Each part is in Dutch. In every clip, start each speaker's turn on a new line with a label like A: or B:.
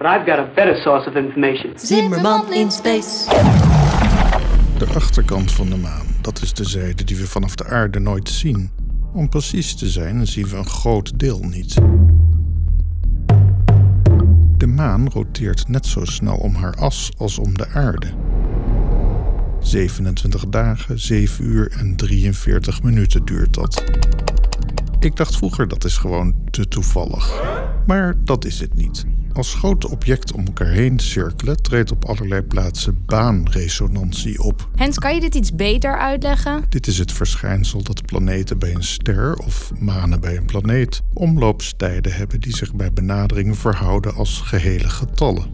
A: But I've got a better source of information.
B: Zimmerman in space.
C: De achterkant van de maan, dat is de zijde die we vanaf de aarde nooit zien. Om precies te zijn, zien we een groot deel niet. De maan roteert net zo snel om haar as als om de aarde. 27 dagen, 7 uur en 43 minuten duurt dat. Ik dacht vroeger dat is gewoon te toevallig. Maar dat is het niet. Als grote objecten om elkaar heen cirkelen, treedt op allerlei plaatsen baanresonantie op.
D: Hens, kan je dit iets beter uitleggen?
C: Dit is het verschijnsel dat planeten bij een ster of manen bij een planeet omloopstijden hebben die zich bij benadering verhouden als gehele getallen.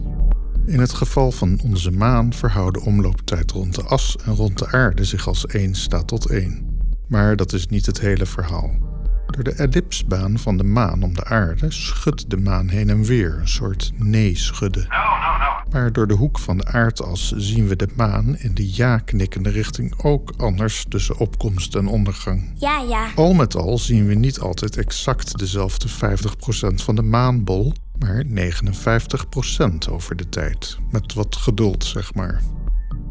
C: In het geval van onze maan verhouden omlooptijd rond de as en rond de aarde zich als 1 staat tot 1. Maar dat is niet het hele verhaal. Door de ellipsbaan van de maan om de aarde schudt de maan heen en weer, een soort nee-schudden. Maar door de hoek van de aardas zien we de maan in de ja-knikkende richting ook anders tussen opkomst en ondergang.
E: Ja, ja.
C: Al met al zien we niet altijd exact dezelfde 50% van de maanbol, maar 59% over de tijd. Met wat geduld, zeg maar.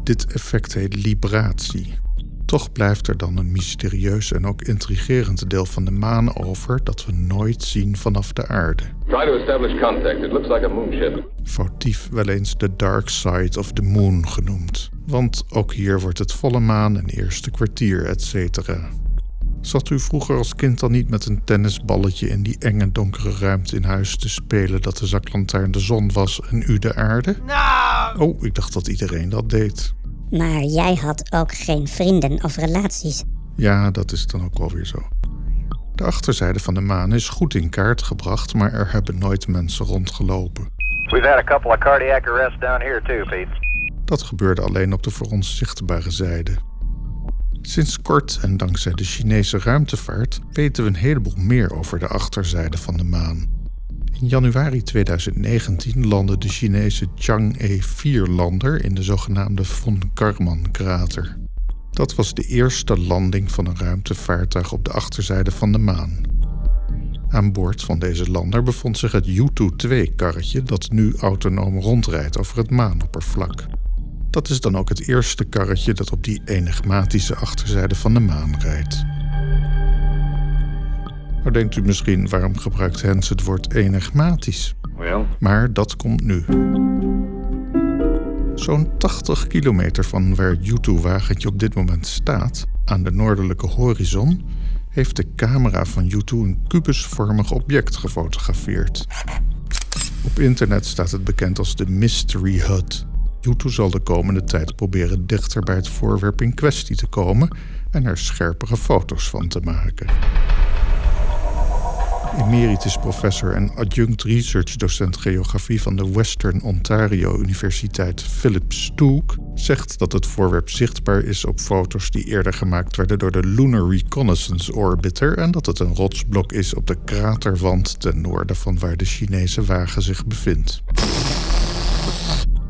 C: Dit effect heet libratie. Toch blijft er dan een mysterieus en ook intrigerend deel van de maan over dat we nooit zien vanaf de aarde.
F: Try to establish contact. It looks like a moonship.
C: Foutief wel eens de dark side of the moon genoemd. Want ook hier wordt het volle maan en eerste kwartier, etc. Zat u vroeger als kind dan niet met een tennisballetje in die enge donkere ruimte in huis te spelen dat de zaklantaarn de zon was en u de aarde? Oh, ik dacht dat iedereen dat deed.
E: Maar jij had ook geen vrienden of relaties.
C: Ja, dat is dan ook wel weer zo. De achterzijde van de maan is goed in kaart gebracht, maar er hebben nooit mensen rondgelopen.
G: We've had a couple of cardiac arrests down here too, Pete.
C: Dat gebeurde alleen op de voor ons zichtbare zijde. Sinds kort en dankzij de Chinese ruimtevaart weten we een heleboel meer over de achterzijde van de maan. In januari 2019 landde de Chinese Chang'e 4-lander in de zogenaamde Von Karman-krater. Dat was de eerste landing van een ruimtevaartuig op de achterzijde van de maan. Aan boord van deze lander bevond zich het Yutu-2-karretje dat nu autonoom rondrijdt over het maanoppervlak. Dat is dan ook het eerste karretje dat op die enigmatische achterzijde van de maan rijdt. Nou denkt u misschien, waarom gebruikt Hens het woord enigmatisch?
F: Well,
C: Maar dat komt nu. Zo'n 80 kilometer van waar het Yutu-wagentje op dit moment staat, aan de noordelijke horizon, heeft de camera van Yutu een kubusvormig object gefotografeerd. Op internet staat het bekend als de Mystery Hut. Yutu zal de komende tijd proberen dichter bij het voorwerp in kwestie te komen en er scherpere foto's van te maken. Emeritus professor en adjunct research docent geografie van de Western Ontario Universiteit Philip Stook zegt dat het voorwerp zichtbaar is op foto's die eerder gemaakt werden door de Lunar Reconnaissance Orbiter en dat het een rotsblok is op de kraterwand ten noorden van waar de Chinese wagen zich bevindt.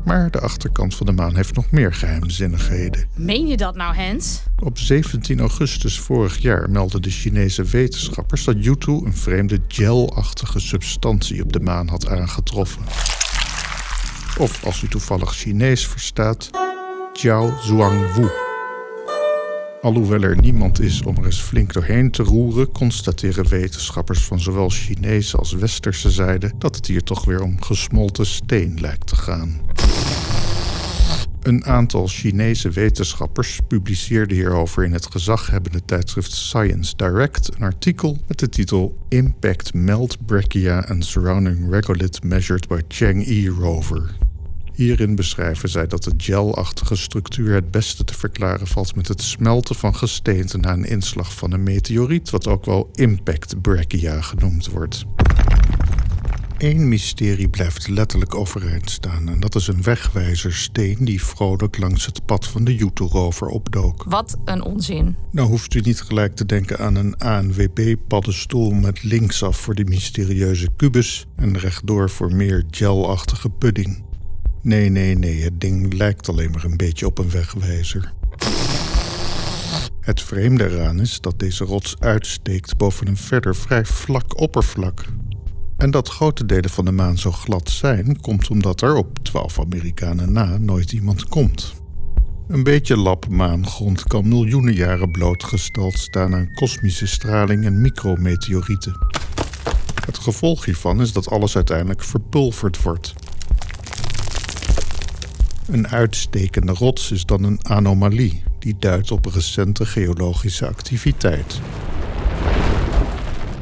C: Maar de achterkant van de maan heeft nog meer geheimzinnigheden.
D: Meen je dat nou, Hens?
C: Op 17 augustus vorig jaar meldden de Chinese wetenschappers dat Yutu een vreemde gelachtige substantie op de maan had aangetroffen. Of als u toevallig Chinees verstaat, Jiao Zhuangwu. Alhoewel er niemand is om er eens flink doorheen te roeren, constateren wetenschappers van zowel Chinese als Westerse zijde dat het hier toch weer om gesmolten steen lijkt te gaan. Een aantal Chinese wetenschappers publiceerde hierover in het gezaghebbende tijdschrift Science Direct een artikel met de titel Impact Melt Brachia and Surrounding Regolith Measured by Chang'e Rover. Hierin beschrijven zij dat de gelachtige structuur het beste te verklaren valt met het smelten van gesteente na een inslag van een meteoriet, wat ook wel impact brachia genoemd wordt. Eén mysterie blijft letterlijk overeind staan en dat is een wegwijzersteen die vrolijk langs het pad van de Yutu-rover opdook.
D: Wat een onzin.
C: Nou hoeft u niet gelijk te denken aan een ANWB-paddenstoel met linksaf voor de mysterieuze kubus en rechtdoor voor meer gelachtige pudding. Nee, nee, nee, het ding lijkt alleen maar een beetje op een wegwijzer. Het vreemde eraan is dat deze rots uitsteekt boven een verder vrij vlak oppervlak. En dat grote delen van de maan zo glad zijn, komt omdat er op 12 Amerikanen na nooit iemand komt. Een beetje lap maangrond kan miljoenen jaren blootgesteld staan aan kosmische straling en micrometeorieten. Het gevolg hiervan is dat alles uiteindelijk verpulverd wordt. Een uitstekende rots is dan een anomalie die duidt op recente geologische activiteit.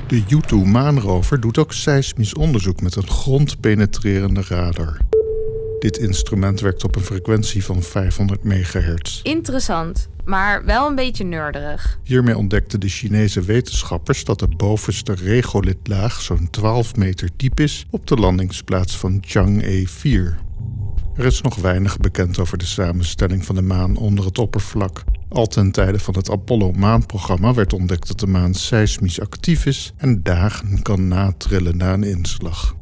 C: De U-2-maanrover doet ook seismisch onderzoek met een grondpenetrerende radar. Dit instrument werkt op een frequentie van 500 MHz.
D: Interessant, maar wel een beetje nerderig.
C: Hiermee ontdekten de Chinese wetenschappers dat de bovenste regolitlaag zo'n 12 meter diep is op de landingsplaats van Chang'e 4. Er is nog weinig bekend over de samenstelling van de maan onder het oppervlak. Al ten tijde van het Apollo-maanprogramma werd ontdekt dat de maan seismisch actief is en dagen kan natrillen na een inslag.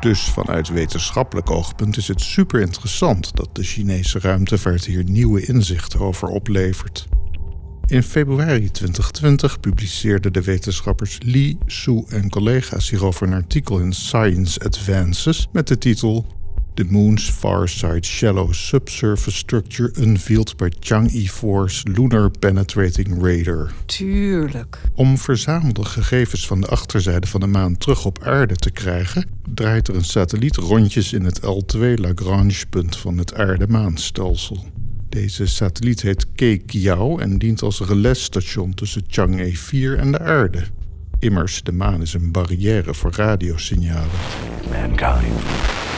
C: Dus vanuit wetenschappelijk oogpunt is het super interessant dat de Chinese ruimtevaart hier nieuwe inzichten over oplevert. In februari 2020 publiceerden de wetenschappers Li, Su en collega's hierover een artikel in Science Advances met de titel The Moon's Far Side Shallow Subsurface Structure Unveiled by Chang'e 4's Lunar Penetrating Radar.
D: Tuurlijk.
C: Om verzamelde gegevens van de achterzijde van de maan terug op aarde te krijgen, draait er een satelliet rondjes in het L2 Lagrange-punt van het aarde-maanstelsel. Deze satelliet heet Kekiao en dient als relesstation tussen Chang'e 4 en de aarde. Immers, de maan is een barrière voor radiosignalen.
H: Mankind.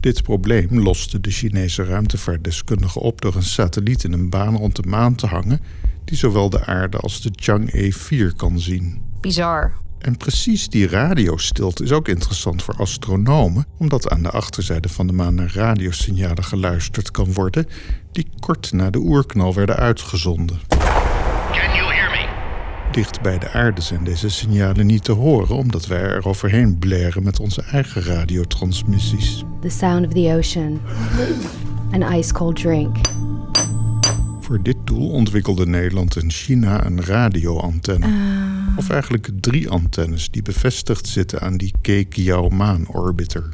C: Dit probleem loste de Chinese ruimtevaartdeskundigen op door een satelliet in een baan rond de maan te hangen die zowel de aarde als de Chang'e 4 kan zien.
D: Bizar.
C: En precies die radiostilte is ook interessant voor astronomen, omdat aan de achterzijde van de maan naar radiosignalen geluisterd kan worden die kort na de oerknal werden uitgezonden.
H: Can you?
C: Dicht bij de aarde zijn deze signalen niet te horen, omdat wij er overheen blaren met onze eigen radiotransmissies.
I: The sound of the ocean. An ice cold drink.
C: Voor dit doel ontwikkelden Nederland en China een radioantenne. Of eigenlijk drie antennes die bevestigd zitten aan die Kekiao maanorbiter.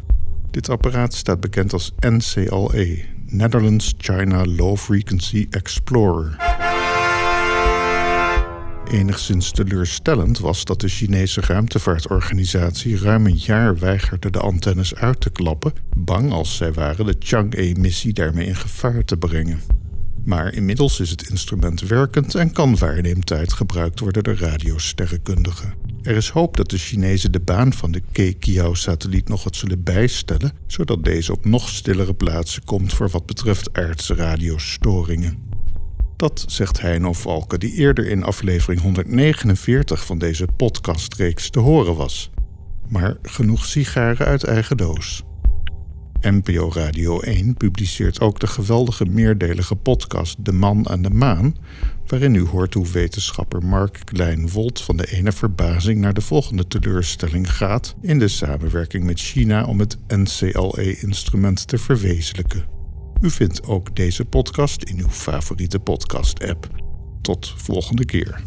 C: Dit apparaat staat bekend als NCLE, Netherlands China Low Frequency Explorer. Enigszins teleurstellend was dat de Chinese ruimtevaartorganisatie ruim een jaar weigerde de antennes uit te klappen, bang als zij waren de Chang'e-missie daarmee in gevaar te brengen. Maar inmiddels is het instrument werkend en kan waarneemtijd gebruikt worden door radiosterrenkundigen. Er is hoop dat de Chinezen de baan van de Kekiao-satelliet nog wat zullen bijstellen, zodat deze op nog stillere plaatsen komt voor wat betreft aardse radiostoringen. Dat zegt Heino Valken, die eerder in aflevering 149 van deze podcastreeks te horen was. Maar genoeg sigaren uit eigen doos. NPO Radio 1 publiceert ook de geweldige meerdelige podcast De Man aan de Maan, waarin u hoort hoe wetenschapper Mark Klein-Wolt van de ene verbazing naar de volgende teleurstelling gaat in de samenwerking met China om het NCLE-instrument te verwezenlijken. U vindt ook deze podcast in uw favoriete podcast-app. Tot volgende keer.